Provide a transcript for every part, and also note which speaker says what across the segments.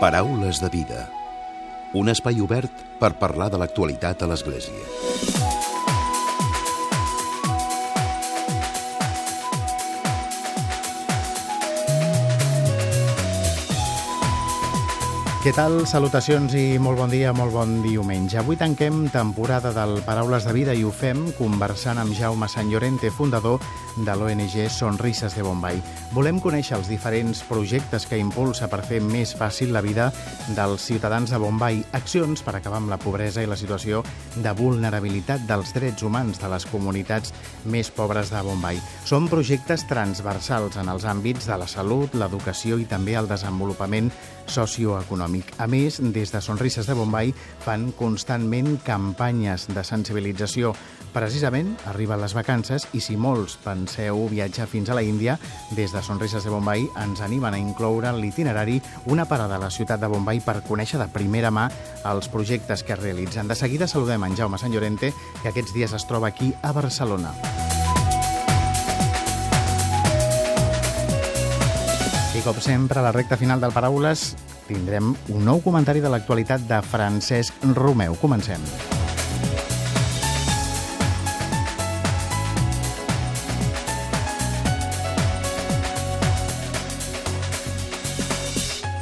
Speaker 1: Paraules de vida. Un espai obert per parlar de l'actualitat a l'Església.
Speaker 2: Què tal? Salutacions i molt bon dia, molt bon diumenge. Avui tanquem temporada del Paraules de Vida i ho fem conversant amb Jaume Sant Llorente, fundador de l'ONG Sonrises de Bombay. Volem conèixer els diferents projectes que impulsa per fer més fàcil la vida dels ciutadans de Bombay, accions per acabar amb la pobresa i la situació de vulnerabilitat dels drets humans de les comunitats més pobres de Bombay. Són projectes transversals en els àmbits de la salut, l'educació i també el desenvolupament socioeconòmic. A més, des de Sonrises de Bombay fan constantment campanyes de sensibilització. Precisament arriben les vacances i si molts penseu viatjar fins a la Índia, des de Sonrises de Bombay ens animen a incloure en l'itinerari una parada a la ciutat de Bombay per conèixer de primera mà els projectes que es realitzen. De seguida saludem en Jaume Sant Llorente, que aquests dies es troba aquí a Barcelona. I com sempre, a la recta final del Paraules tindrem un nou comentari de l'actualitat de Francesc Romeu. Comencem.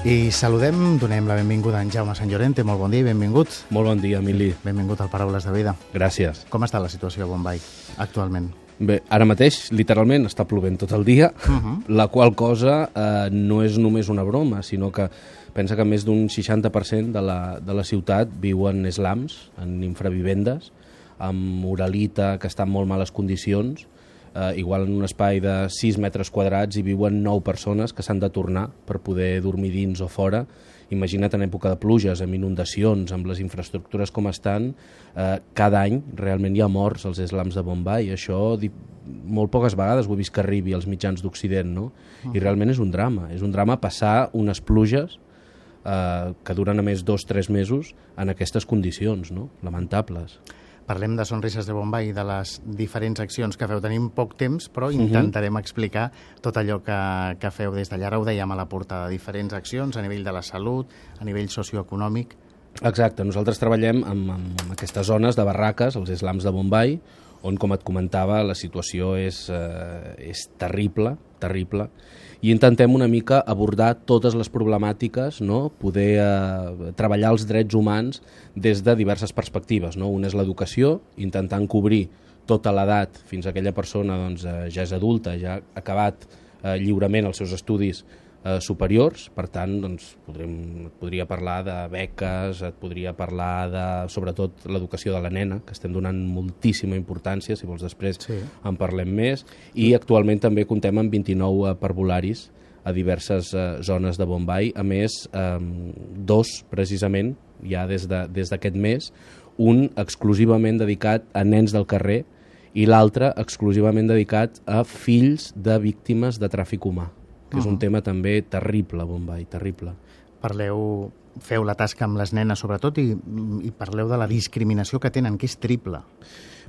Speaker 2: I saludem, donem la benvinguda a en Jaume Sant Llorente. Molt bon dia i benvingut.
Speaker 3: Molt bon dia, Emili.
Speaker 2: Benvingut al Paraules de Vida.
Speaker 3: Gràcies.
Speaker 2: Com està la situació a Bombay actualment?
Speaker 3: Bé, ara mateix, literalment, està plovent tot el dia, uh -huh. la qual cosa eh, no és només una broma, sinó que pensa que més d'un 60% de la, de la ciutat viuen eslams, en infravivendes, amb uralita, que està en molt males condicions, eh, igual en un espai de 6 metres quadrats hi viuen 9 persones que s'han de tornar per poder dormir dins o fora. Imagina't en època de pluges, amb inundacions, amb les infraestructures com estan, eh, cada any realment hi ha morts als eslams de Bombay. Això molt poques vegades ho he vist que arribi als mitjans d'Occident, no? I realment és un drama. És un drama passar unes pluges eh, que duren a més dos o tres mesos en aquestes condicions, no? lamentables.
Speaker 2: Parlem de Sonrises de Bombay i de les diferents accions que feu. Tenim poc temps, però intentarem explicar tot allò que, que feu des d'allà. Ara ho dèiem a la portada, diferents accions a nivell de la salut, a nivell socioeconòmic.
Speaker 3: Exacte, nosaltres treballem amb, amb aquestes zones de barraques, els islams de Bombay, on, com et comentava, la situació és, eh, és terrible, terrible, i intentem una mica abordar totes les problemàtiques, no? poder eh, treballar els drets humans des de diverses perspectives. No? Una és l'educació, intentant cobrir tota l'edat fins a aquella persona doncs, eh, ja és adulta, ja ha acabat eh, lliurement els seus estudis eh, superiors, per tant, doncs, podríem, et podria parlar de beques, et podria parlar de, sobretot, l'educació de la nena, que estem donant moltíssima importància, si vols després
Speaker 2: Sí.
Speaker 3: en parlem més, i actualment també comptem amb 29 eh, parvularis a diverses eh, zones de Bombay, a més, eh, dos, precisament, ja des d'aquest de, des mes, un exclusivament dedicat a nens del carrer i l'altre exclusivament dedicat a fills de víctimes de tràfic humà, que és un tema també terrible a Bombay, terrible.
Speaker 2: Parleu, feu la tasca amb les nenes sobretot i, i parleu de la discriminació que tenen, que és triple.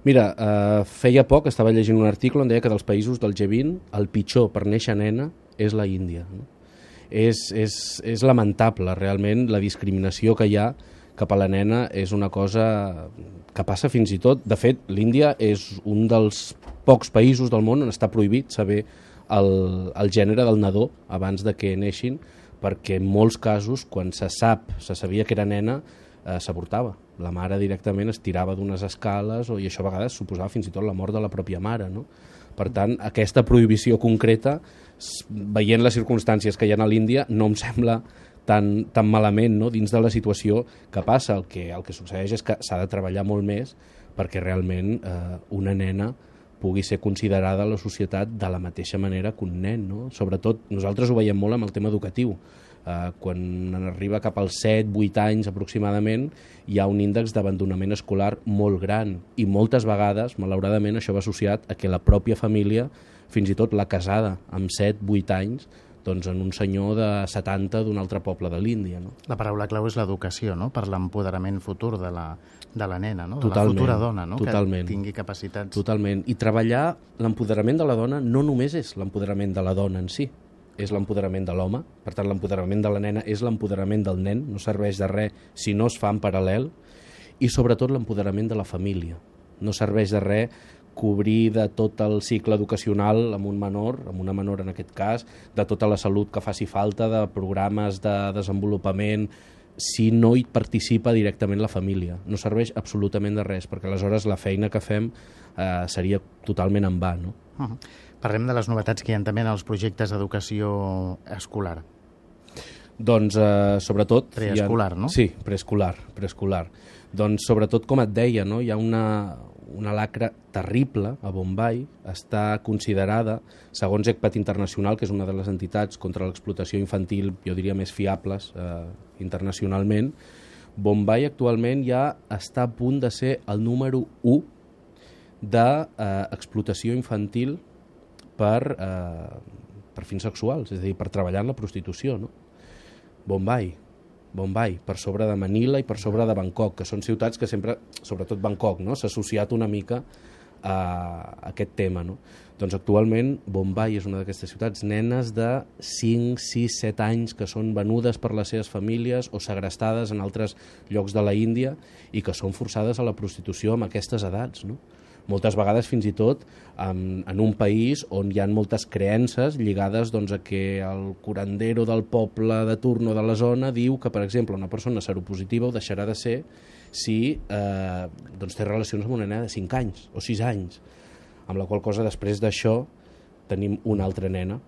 Speaker 3: Mira, eh, feia poc estava llegint un article on deia que dels països del G20 el pitjor per néixer nena és la Índia. No? És, és, és lamentable, realment, la discriminació que hi ha cap a la nena és una cosa que passa fins i tot... De fet, l'Índia és un dels pocs països del món on està prohibit saber el, el gènere del nadó abans de que neixin, perquè en molts casos, quan se sap, se sabia que era nena, eh, s'avortava. La mare directament es tirava d'unes escales o, i això a vegades suposava fins i tot la mort de la pròpia mare. No? Per tant, aquesta prohibició concreta, veient les circumstàncies que hi ha a l'Índia, no em sembla tan, tan malament no? dins de la situació que passa. El que, el que succeeix és que s'ha de treballar molt més perquè realment eh, una nena pugui ser considerada la societat de la mateixa manera que un nen. No? Sobretot, nosaltres ho veiem molt amb el tema educatiu. Eh, quan arriba cap als 7-8 anys aproximadament, hi ha un índex d'abandonament escolar molt gran i moltes vegades, malauradament, això va associat a que la pròpia família, fins i tot la casada amb 7-8 anys, doncs en un senyor de 70 d'un altre poble de l'Índia. No?
Speaker 2: La paraula clau és l'educació, no?, per l'empoderament futur de la, de la nena, no?, de
Speaker 3: Totalment,
Speaker 2: la futura dona, no?,
Speaker 3: totalment.
Speaker 2: que tingui capacitats...
Speaker 3: Totalment. I treballar l'empoderament de la dona no només és l'empoderament de la dona en si, és l'empoderament de l'home, per tant l'empoderament de la nena és l'empoderament del nen, no serveix de res si no es fa en paral·lel, i sobretot l'empoderament de la família. No serveix de res cobrir de tot el cicle educacional amb un menor, amb una menor en aquest cas, de tota la salut que faci falta, de programes de desenvolupament, si no hi participa directament la família. No serveix absolutament de res, perquè aleshores la feina que fem eh, seria totalment en va. No?
Speaker 2: Uh -huh. Parlem de les novetats que hi ha també en els projectes d'educació escolar.
Speaker 3: Doncs, eh, sobretot...
Speaker 2: Preescolar,
Speaker 3: ha...
Speaker 2: no?
Speaker 3: Sí, preescolar, preescolar. Doncs, sobretot, com et deia, no? hi ha una, una lacra terrible a Bombay, està considerada, segons ECPAT Internacional, que és una de les entitats contra l'explotació infantil, jo diria, més fiables eh, internacionalment, Bombay actualment ja està a punt de ser el número 1 d'explotació eh, infantil per, eh, per fins sexuals, és a dir, per treballar en la prostitució. No? Bombay, Bombay, per sobre de Manila i per sobre de Bangkok, que són ciutats que sempre, sobretot Bangkok, no? s'ha associat una mica a aquest tema. No? Doncs actualment Bombay és una d'aquestes ciutats, nenes de 5, 6, 7 anys que són venudes per les seves famílies o segrestades en altres llocs de la Índia i que són forçades a la prostitució amb aquestes edats. No? Moltes vegades fins i tot en, en un país on hi ha moltes creences lligades doncs, a que el curandero del poble de turno de la zona diu que, per exemple, una persona seropositiva ho deixarà de ser si eh, doncs té relacions amb una nena de 5 anys o 6 anys, amb la qual cosa després d'això tenim una altra nena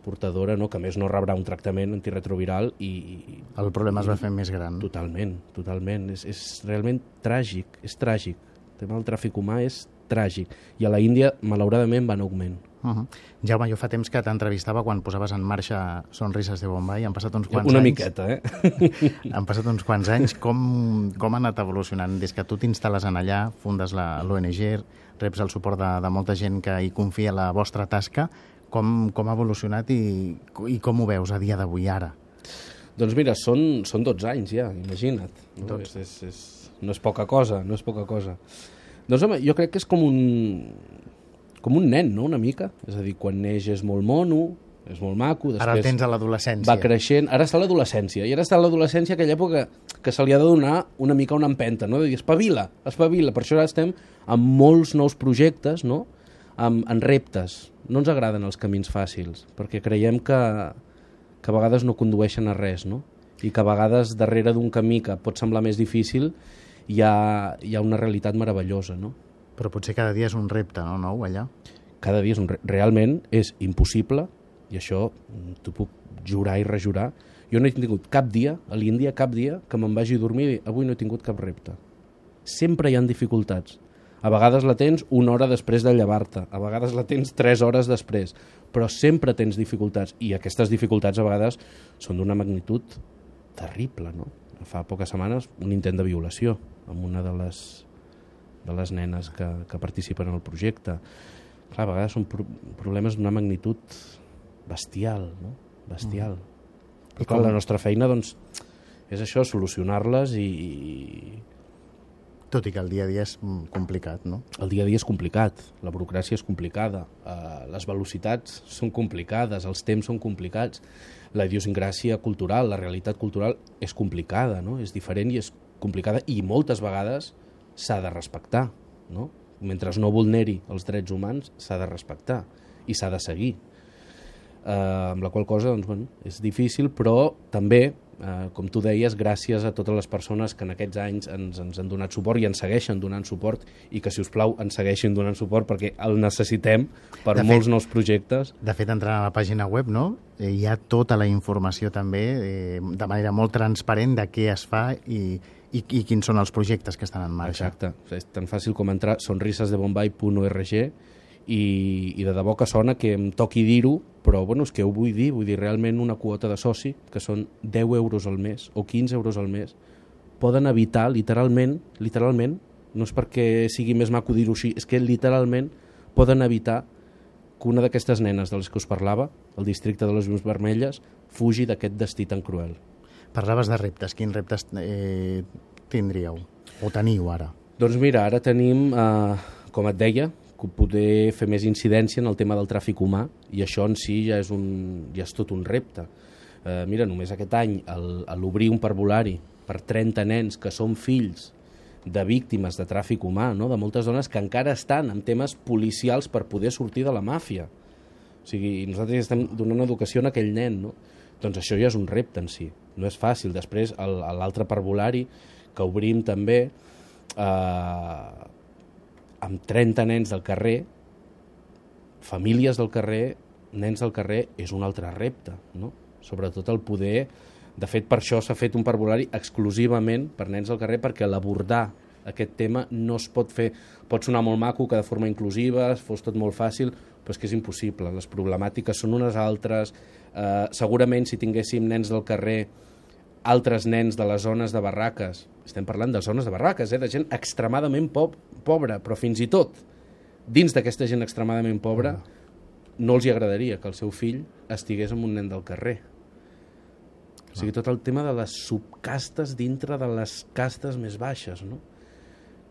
Speaker 3: portadora, no? que més no rebrà un tractament antiretroviral i... i
Speaker 2: el problema es va fer més gran.
Speaker 3: Totalment, totalment. És, és realment tràgic, és tràgic. El tema del tràfic humà és tràgic. I a la Índia, malauradament, va en augment.
Speaker 2: Uh -huh. Jaume, jo fa temps que t'entrevistava quan posaves en marxa Sonrises de Bombay. Han passat uns quants
Speaker 3: Una
Speaker 2: anys.
Speaker 3: miqueta, eh?
Speaker 2: Han passat uns quants anys. Com, com ha anat evolucionant? Des que tu t'instal·les en allà, fundes l'ONG, reps el suport de, de molta gent que hi confia la vostra tasca, com, com ha evolucionat i, i com ho veus a dia d'avui, ara?
Speaker 3: Doncs mira, són, són 12 anys ja, imagina't. No? És, és, és, no és poca cosa, no és poca cosa. Doncs home, jo crec que és com un, com un nen, no?, una mica. És a dir, quan neix és molt mono, és molt maco, després...
Speaker 2: Ara tens a l'adolescència.
Speaker 3: Va creixent, ara està a l'adolescència, i ara està a l'adolescència aquella època que se li ha de donar una mica una empenta, no? De dir, espavila, espavila. Per això ara estem amb molts nous projectes, no?, amb, en reptes. No ens agraden els camins fàcils, perquè creiem que, que a vegades no condueixen a res, no? I que a vegades darrere d'un camí que pot semblar més difícil hi ha, hi ha una realitat meravellosa, no?
Speaker 2: Però potser cada dia és un repte, no, nou, allà?
Speaker 3: Cada dia és un. Realment és impossible, i això t'ho puc jurar i rejurar, jo no he tingut cap dia, a l'Índia, cap dia, que me'n vagi a dormir avui no he tingut cap repte. Sempre hi han dificultats. A vegades la tens una hora després de llevar-te, a vegades la tens tres hores després, però sempre tens dificultats, i aquestes dificultats a vegades són d'una magnitud terrible, no? Fa poques setmanes un intent de violació amb una de les, de les nenes que, que participen en el projecte. Clar, a vegades són pro problemes d'una magnitud bestial, no? Bestial. Mm. Però clar, la nostra feina, doncs, és això, solucionar-les i, i...
Speaker 2: Tot i que el dia a dia és complicat, no?
Speaker 3: El dia a dia és complicat, la burocràcia és complicada, eh, les velocitats són complicades, els temps són complicats, la idiosincràsia cultural, la realitat cultural és complicada, no? és diferent i és complicada i moltes vegades s'ha de respectar. No? Mentre no vulneri els drets humans, s'ha de respectar i s'ha de seguir. Eh, amb la qual cosa doncs, bueno, és difícil, però també, eh, com tu deies, gràcies a totes les persones que en aquests anys ens, ens han donat suport i ens segueixen donant suport i que, si us plau, ens segueixin donant suport perquè el necessitem per de molts fet, nous projectes.
Speaker 2: De fet, entrant a la pàgina web, no? Eh, hi ha tota la informació també, eh, de manera molt transparent, de què es fa i, i, i quins són els projectes que estan en marxa.
Speaker 3: Exacte, és tan fàcil com entrar sonrisesdebombay.org i, i de debò que sona que em toqui dir-ho, però bueno, és que ho vull dir, vull dir realment una quota de soci, que són 10 euros al mes o 15 euros al mes, poden evitar literalment, literalment, no és perquè sigui més maco dir-ho així, és que literalment poden evitar que una d'aquestes nenes de les que us parlava, el districte de les Llums Vermelles, fugi d'aquest destí tan cruel.
Speaker 2: Parlaves de reptes. Quins reptes eh, tindríeu? O teniu ara?
Speaker 3: Doncs mira, ara tenim, eh, com et deia, poder fer més incidència en el tema del tràfic humà i això en si ja és, un, ja és tot un repte. Eh, mira, només aquest any l'obrir un parvulari per 30 nens que són fills de víctimes de tràfic humà, no? de moltes dones que encara estan en temes policials per poder sortir de la màfia. O sigui, nosaltres estem donant educació a aquell nen, no? Doncs això ja és un repte en si, no és fàcil. Després, l'altre parvulari que obrim també, eh, amb 30 nens del carrer, famílies del carrer, nens del carrer, és un altre repte, no? Sobretot el poder... De fet, per això s'ha fet un parvulari exclusivament per nens del carrer, perquè l'abordar aquest tema no es pot fer... Pot sonar molt maco, que de forma inclusiva, fos tot molt fàcil, però és que és impossible. Les problemàtiques són unes altres. Eh, segurament, si tinguéssim nens del carrer, altres nens de les zones de barraques, estem parlant de zones de barraques, eh, de gent extremadament po pobra, però fins i tot dins d'aquesta gent extremadament pobra no els hi agradaria que el seu fill estigués amb un nen del carrer. O sigui, tot el tema de les subcastes dintre de les castes més baixes, no?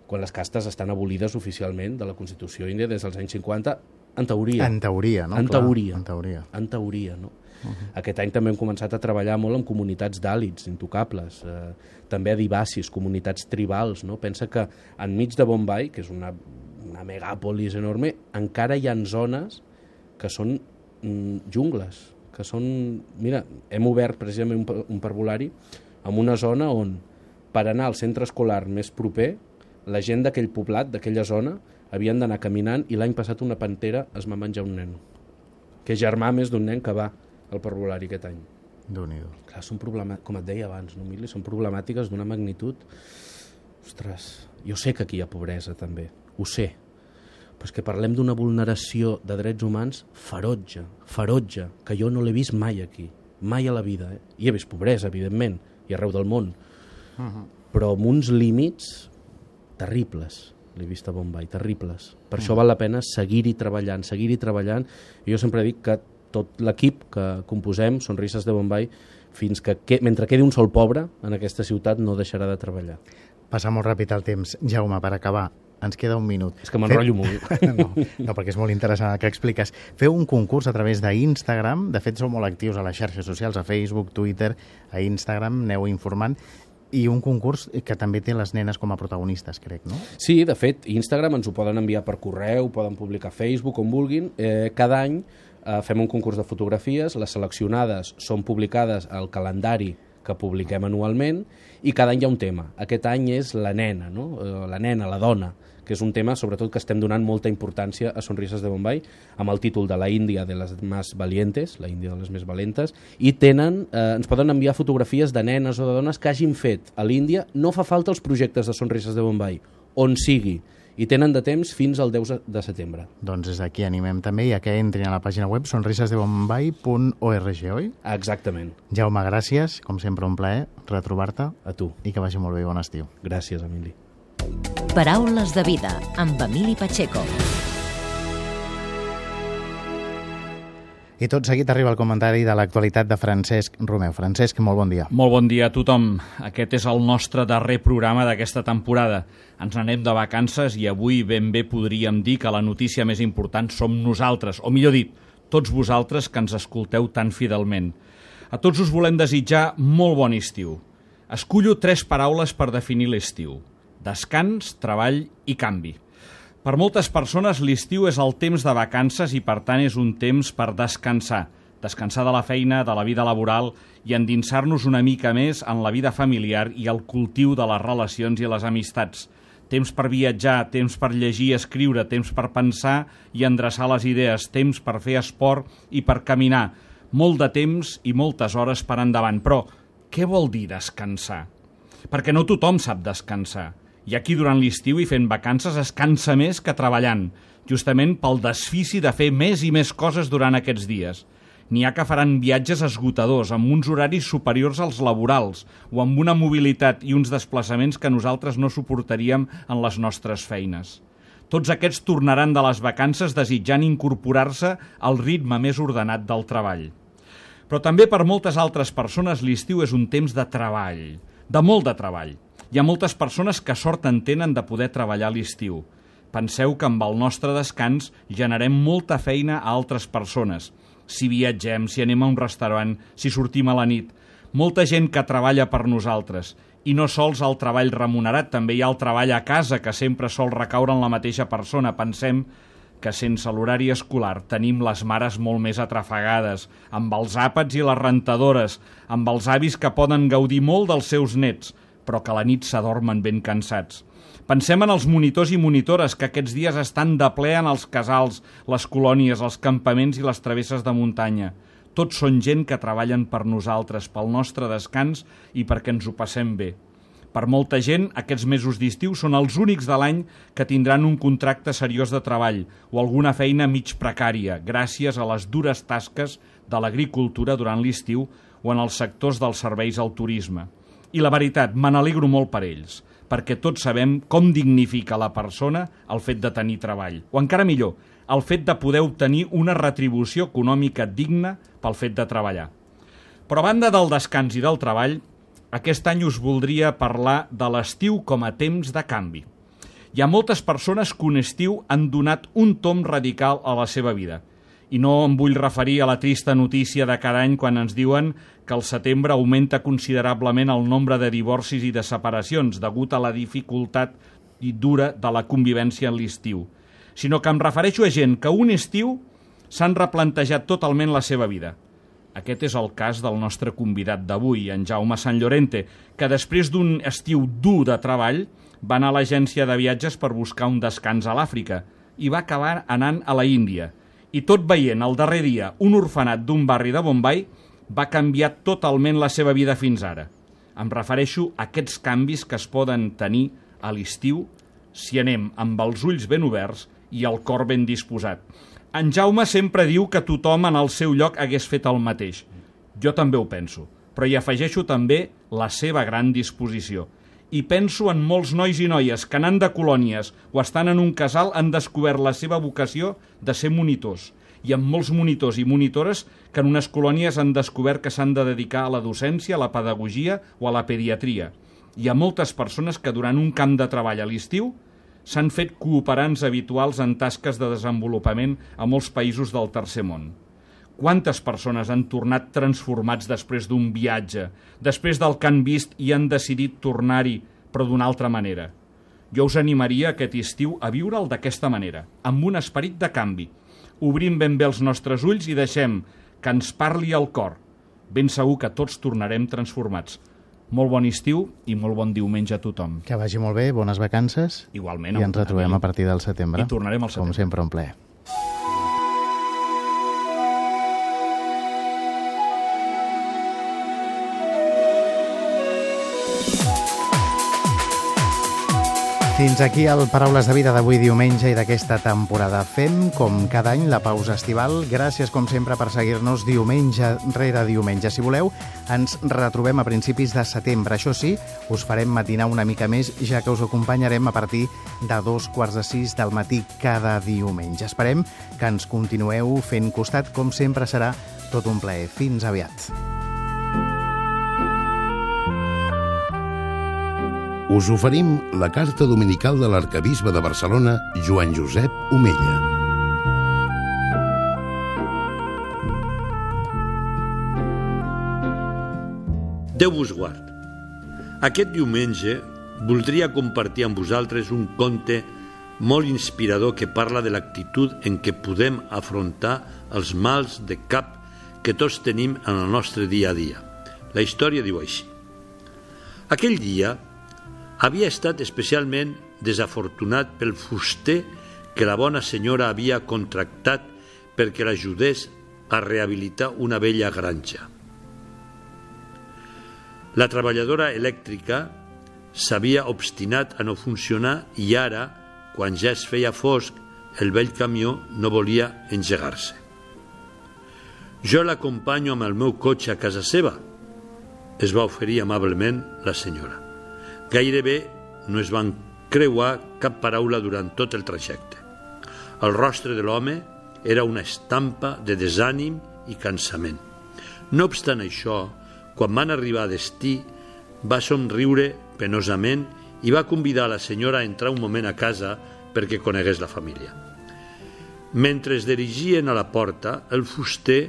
Speaker 3: Quan les castes estan abolides oficialment de la Constitució índia des dels anys 50, en teoria.
Speaker 2: En teoria, no?
Speaker 3: En
Speaker 2: Clar,
Speaker 3: teoria.
Speaker 2: En teoria.
Speaker 3: En teoria, no? Uh -huh. Aquest any també hem començat a treballar molt amb comunitats d'àlits intocables, eh, també adivacis, comunitats tribals. No? Pensa que enmig de Bombay, que és una, una megàpolis enorme, encara hi ha zones que són mm, jungles, que són... Mira, hem obert precisament un, un parvulari en una zona on per anar al centre escolar més proper, la gent d'aquell poblat, d'aquella zona, havien d'anar caminant i l'any passat una pantera es va menjar un nen, que és germà més d'un nen que va al parvulari aquest any.
Speaker 2: déu nhi
Speaker 3: Clar, són problemàtiques, com et deia abans, no, Mili? Són problemàtiques d'una magnitud... Ostres, jo sé que aquí hi ha pobresa, també, ho sé, però és que parlem d'una vulneració de drets humans ferotge, ferotge, que jo no l'he vist mai aquí, mai a la vida. Eh? Hi he vist pobresa, evidentment, i arreu del món, uh -huh. però amb uns límits terribles l'he vist a Bombay, terribles. Per -huh. això val la pena seguir-hi treballant, seguir-hi treballant. I jo sempre dic que tot l'equip que composem, Sonrises de Bombay, fins que, que mentre quedi un sol pobre en aquesta ciutat no deixarà de treballar.
Speaker 2: Passa molt ràpid el temps. Jaume, per acabar, ens queda un minut.
Speaker 3: És que m'enrotllo molt.
Speaker 2: no, no, perquè és molt interessant el que expliques. Feu un concurs a través d'Instagram, de fet sou molt actius a les xarxes socials, a Facebook, Twitter, a Instagram, aneu informant, i un concurs que també té les nenes com a protagonistes, crec, no?
Speaker 3: Sí, de fet, Instagram ens ho poden enviar per correu, poden publicar a Facebook, on vulguin. Eh, cada any eh, fem un concurs de fotografies, les seleccionades són publicades al calendari que publiquem anualment i cada any hi ha un tema. Aquest any és la nena, no? Eh, la nena, la dona, que és un tema sobretot que estem donant molta importància a Sonrises de Bombay, amb el títol de la Índia de les més valientes, la Índia de les més valentes, i tenen, eh, ens poden enviar fotografies de nenes o de dones que hagin fet a l'Índia. No fa falta els projectes de Sonrises de Bombay, on sigui, i tenen de temps fins al 10 de setembre.
Speaker 2: Doncs és aquí animem també i a que entrin a la pàgina web sonrisesdebombay.org, oi?
Speaker 3: Exactament.
Speaker 2: Jaume, gràcies, com sempre un plaer retrobar-te.
Speaker 3: A tu.
Speaker 2: I que vagi molt bé, bon estiu.
Speaker 3: Gràcies, Emili.
Speaker 4: Paraules de vida amb Emili Pacheco.
Speaker 2: I tot seguit arriba el comentari de l'actualitat de Francesc Romeu. Francesc, molt bon dia.
Speaker 5: Molt bon dia a tothom. Aquest és el nostre darrer programa d'aquesta temporada. Ens anem de vacances i avui ben bé podríem dir que la notícia més important som nosaltres, o millor dit, tots vosaltres que ens escolteu tan fidelment. A tots us volem desitjar molt bon estiu. Escullo tres paraules per definir l'estiu. Descans, treball i canvi. Per moltes persones l'estiu és el temps de vacances i per tant és un temps per descansar. Descansar de la feina, de la vida laboral i endinsar-nos una mica més en la vida familiar i el cultiu de les relacions i les amistats. Temps per viatjar, temps per llegir i escriure, temps per pensar i endreçar les idees, temps per fer esport i per caminar. Molt de temps i moltes hores per endavant. Però què vol dir descansar? Perquè no tothom sap descansar. I aquí durant l'estiu i fent vacances es cansa més que treballant, justament pel desfici de fer més i més coses durant aquests dies. N'hi ha que faran viatges esgotadors, amb uns horaris superiors als laborals, o amb una mobilitat i uns desplaçaments que nosaltres no suportaríem en les nostres feines. Tots aquests tornaran de les vacances desitjant incorporar-se al ritme més ordenat del treball. Però també per moltes altres persones l'estiu és un temps de treball, de molt de treball. Hi ha moltes persones que sort en tenen de poder treballar a l'estiu. Penseu que amb el nostre descans generem molta feina a altres persones. Si viatgem, si anem a un restaurant, si sortim a la nit. Molta gent que treballa per nosaltres. I no sols el treball remunerat, també hi ha el treball a casa, que sempre sol recaure en la mateixa persona. Pensem que sense l'horari escolar tenim les mares molt més atrafegades, amb els àpats i les rentadores, amb els avis que poden gaudir molt dels seus nets, però que a la nit s'adormen ben cansats. Pensem en els monitors i monitores que aquests dies estan de ple en els casals, les colònies, els campaments i les travesses de muntanya. Tots són gent que treballen per nosaltres, pel nostre descans i perquè ens ho passem bé. Per molta gent, aquests mesos d'estiu són els únics de l'any que tindran un contracte seriós de treball o alguna feina mig precària, gràcies a les dures tasques de l'agricultura durant l'estiu o en els sectors dels serveis al turisme. I la veritat, me n'alegro molt per ells, perquè tots sabem com dignifica la persona el fet de tenir treball. O encara millor, el fet de poder obtenir una retribució econòmica digna pel fet de treballar. Però a banda del descans i del treball, aquest any us voldria parlar de l'estiu com a temps de canvi. Hi ha moltes persones que un estiu han donat un tom radical a la seva vida. I no em vull referir a la trista notícia de cada any quan ens diuen que el setembre augmenta considerablement el nombre de divorcis i de separacions degut a la dificultat i dura de la convivència en l'estiu, sinó que em refereixo a gent que un estiu s'han replantejat totalment la seva vida – aquest és el cas del nostre convidat d'avui, en Jaume Sant Llorente, que després d'un estiu dur de treball va anar a l'agència de viatges per buscar un descans a l'Àfrica i va acabar anant a la Índia. I tot veient el darrer dia un orfenat d'un barri de Bombay va canviar totalment la seva vida fins ara. Em refereixo a aquests canvis que es poden tenir a l'estiu si anem amb els ulls ben oberts i el cor ben disposat. En Jaume sempre diu que tothom en el seu lloc hagués fet el mateix. Jo també ho penso, però hi afegeixo també la seva gran disposició. I penso en molts nois i noies que anant de colònies o estan en un casal han descobert la seva vocació de ser monitors i amb molts monitors i monitores que en unes colònies han descobert que s'han de dedicar a la docència, a la pedagogia o a la pediatria. Hi ha moltes persones que durant un camp de treball a l'estiu s'han fet cooperants habituals en tasques de desenvolupament a molts països del tercer món. Quantes persones han tornat transformats després d'un viatge, després del que han vist i han decidit tornar-hi, però d'una altra manera? Jo us animaria aquest estiu a viure'l d'aquesta manera, amb un esperit de canvi. Obrim ben bé els nostres ulls i deixem que ens parli el cor. Ben segur que tots tornarem transformats. Molt bon estiu i molt bon diumenge a tothom.
Speaker 2: Que vagi molt bé, bones vacances.
Speaker 5: Igualment.
Speaker 2: I ens retrobem a partir del setembre.
Speaker 5: I tornarem al setembre.
Speaker 2: Com sempre, un ple. Fins aquí el Paraules de Vida d'avui diumenge i d'aquesta temporada. Fem, com cada any, la pausa estival. Gràcies, com sempre, per seguir-nos diumenge rere diumenge. Si voleu, ens retrobem a principis de setembre. Això sí, us farem matinar una mica més, ja que us acompanyarem a partir de dos quarts de sis del matí cada diumenge. Esperem que ens continueu fent costat, com sempre serà tot un plaer. Fins aviat.
Speaker 1: Us oferim la carta dominical de l'arcabisbe de Barcelona, Joan Josep Omella.
Speaker 6: Déu vos guard. Aquest diumenge voldria compartir amb vosaltres un conte molt inspirador que parla de l'actitud en què podem afrontar els mals de cap que tots tenim en el nostre dia a dia. La història diu així. Aquell dia, havia estat especialment desafortunat pel fuster que la bona senyora havia contractat perquè l'ajudés a rehabilitar una vella granja. La treballadora elèctrica s'havia obstinat a no funcionar i ara, quan ja es feia fosc, el vell camió no volia engegar-se. Jo l'acompanyo amb el meu cotxe a casa seva, es va oferir amablement la senyora. Gairebé no es van creuar cap paraula durant tot el trajecte. El rostre de l'home era una estampa de desànim i cansament. No obstant això, quan van arribar a destí, va somriure penosament i va convidar la senyora a entrar un moment a casa perquè conegués la família. Mentre es dirigien a la porta, el fuster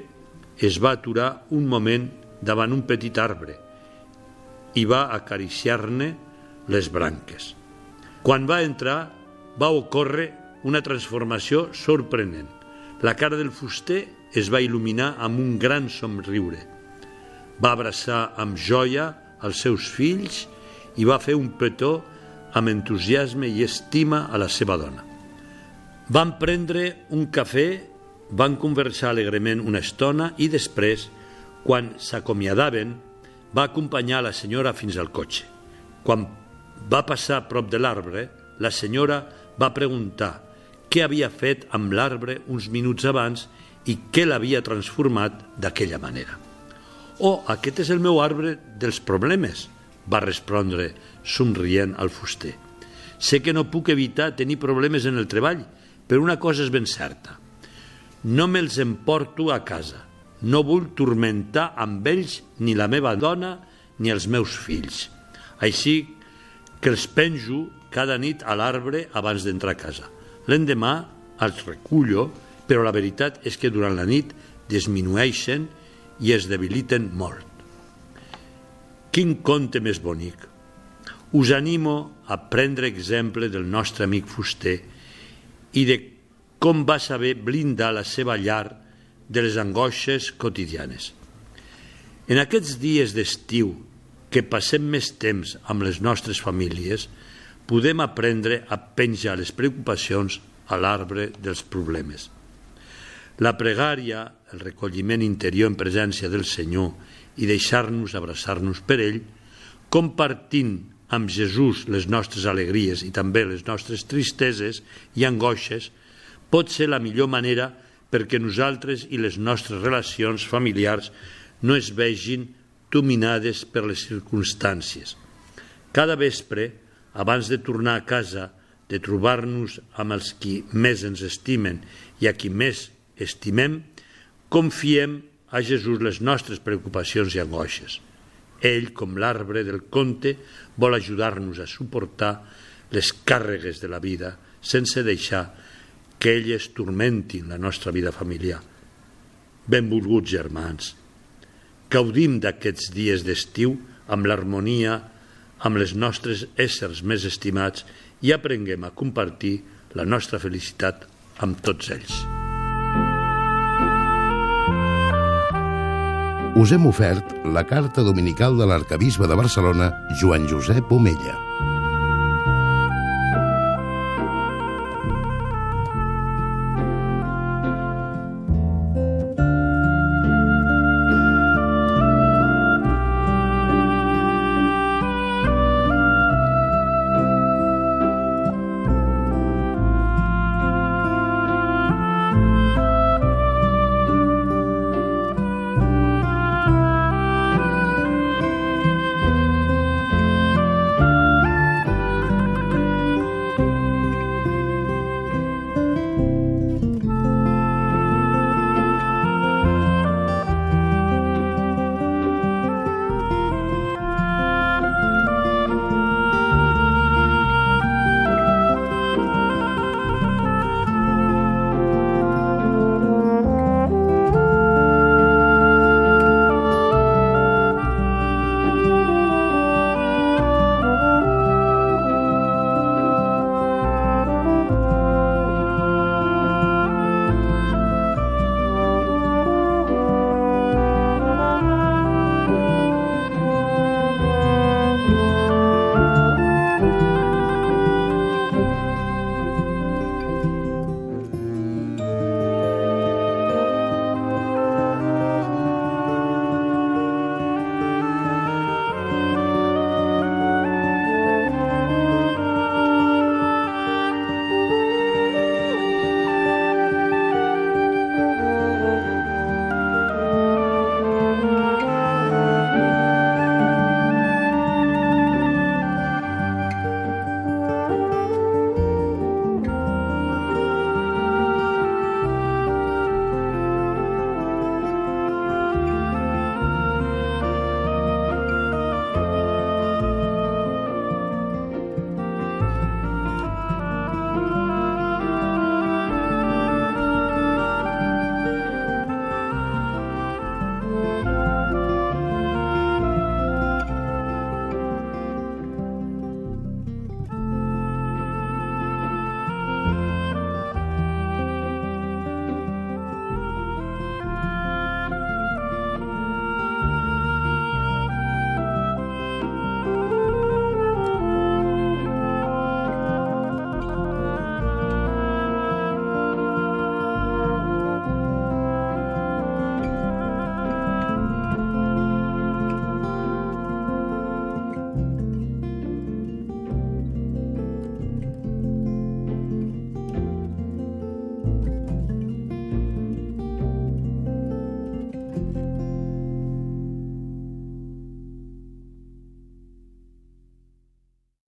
Speaker 6: es va aturar un moment davant un petit arbre i va acariciar-ne les branques. Quan va entrar, va ocórrer una transformació sorprenent. La cara del fuster es va il·luminar amb un gran somriure. Va abraçar amb joia els seus fills i va fer un petó amb entusiasme i estima a la seva dona. Van prendre un cafè, van conversar alegrement una estona i després, quan s'acomiadaven, va acompanyar la senyora fins al cotxe. Quan va passar prop de l'arbre, la senyora va preguntar què havia fet amb l'arbre uns minuts abans i què l'havia transformat d'aquella manera. «Oh, aquest és el meu arbre dels problemes», va respondre, somrient al fuster. «Sé que no puc evitar tenir problemes en el treball, però una cosa és ben certa. No me'ls emporto a casa. No vull tormentar amb ells ni la meva dona ni els meus fills. Així que els penjo cada nit a l'arbre abans d'entrar a casa. L'endemà els recullo, però la veritat és que durant la nit disminueixen i es debiliten molt. Quin conte més bonic! Us animo a prendre exemple del nostre amic fuster i de com va saber blindar la seva llar de les angoixes quotidianes. En aquests dies d'estiu que passem més temps amb les nostres famílies, podem aprendre a penjar les preocupacions a l'arbre dels problemes. La pregària, el recolliment interior en presència del Senyor i deixar-nos abraçar-nos per ell, compartint amb Jesús les nostres alegries i també les nostres tristeses i angoixes, pot ser la millor manera perquè nosaltres i les nostres relacions familiars no es vegin dominades per les circumstàncies. Cada vespre, abans de tornar a casa, de trobar-nos amb els qui més ens estimen i a qui més estimem, confiem a Jesús les nostres preocupacions i angoixes. Ell, com l'arbre del conte, vol ajudar-nos a suportar les càrregues de la vida sense deixar que elles turmentin la nostra vida familiar. Benvolguts germans, gaudim d'aquests dies d'estiu amb l'harmonia amb les nostres éssers més estimats i aprenguem a compartir la nostra felicitat amb tots ells.
Speaker 1: Us hem ofert la carta dominical de l'arcabisbe de Barcelona, Joan Josep Omella.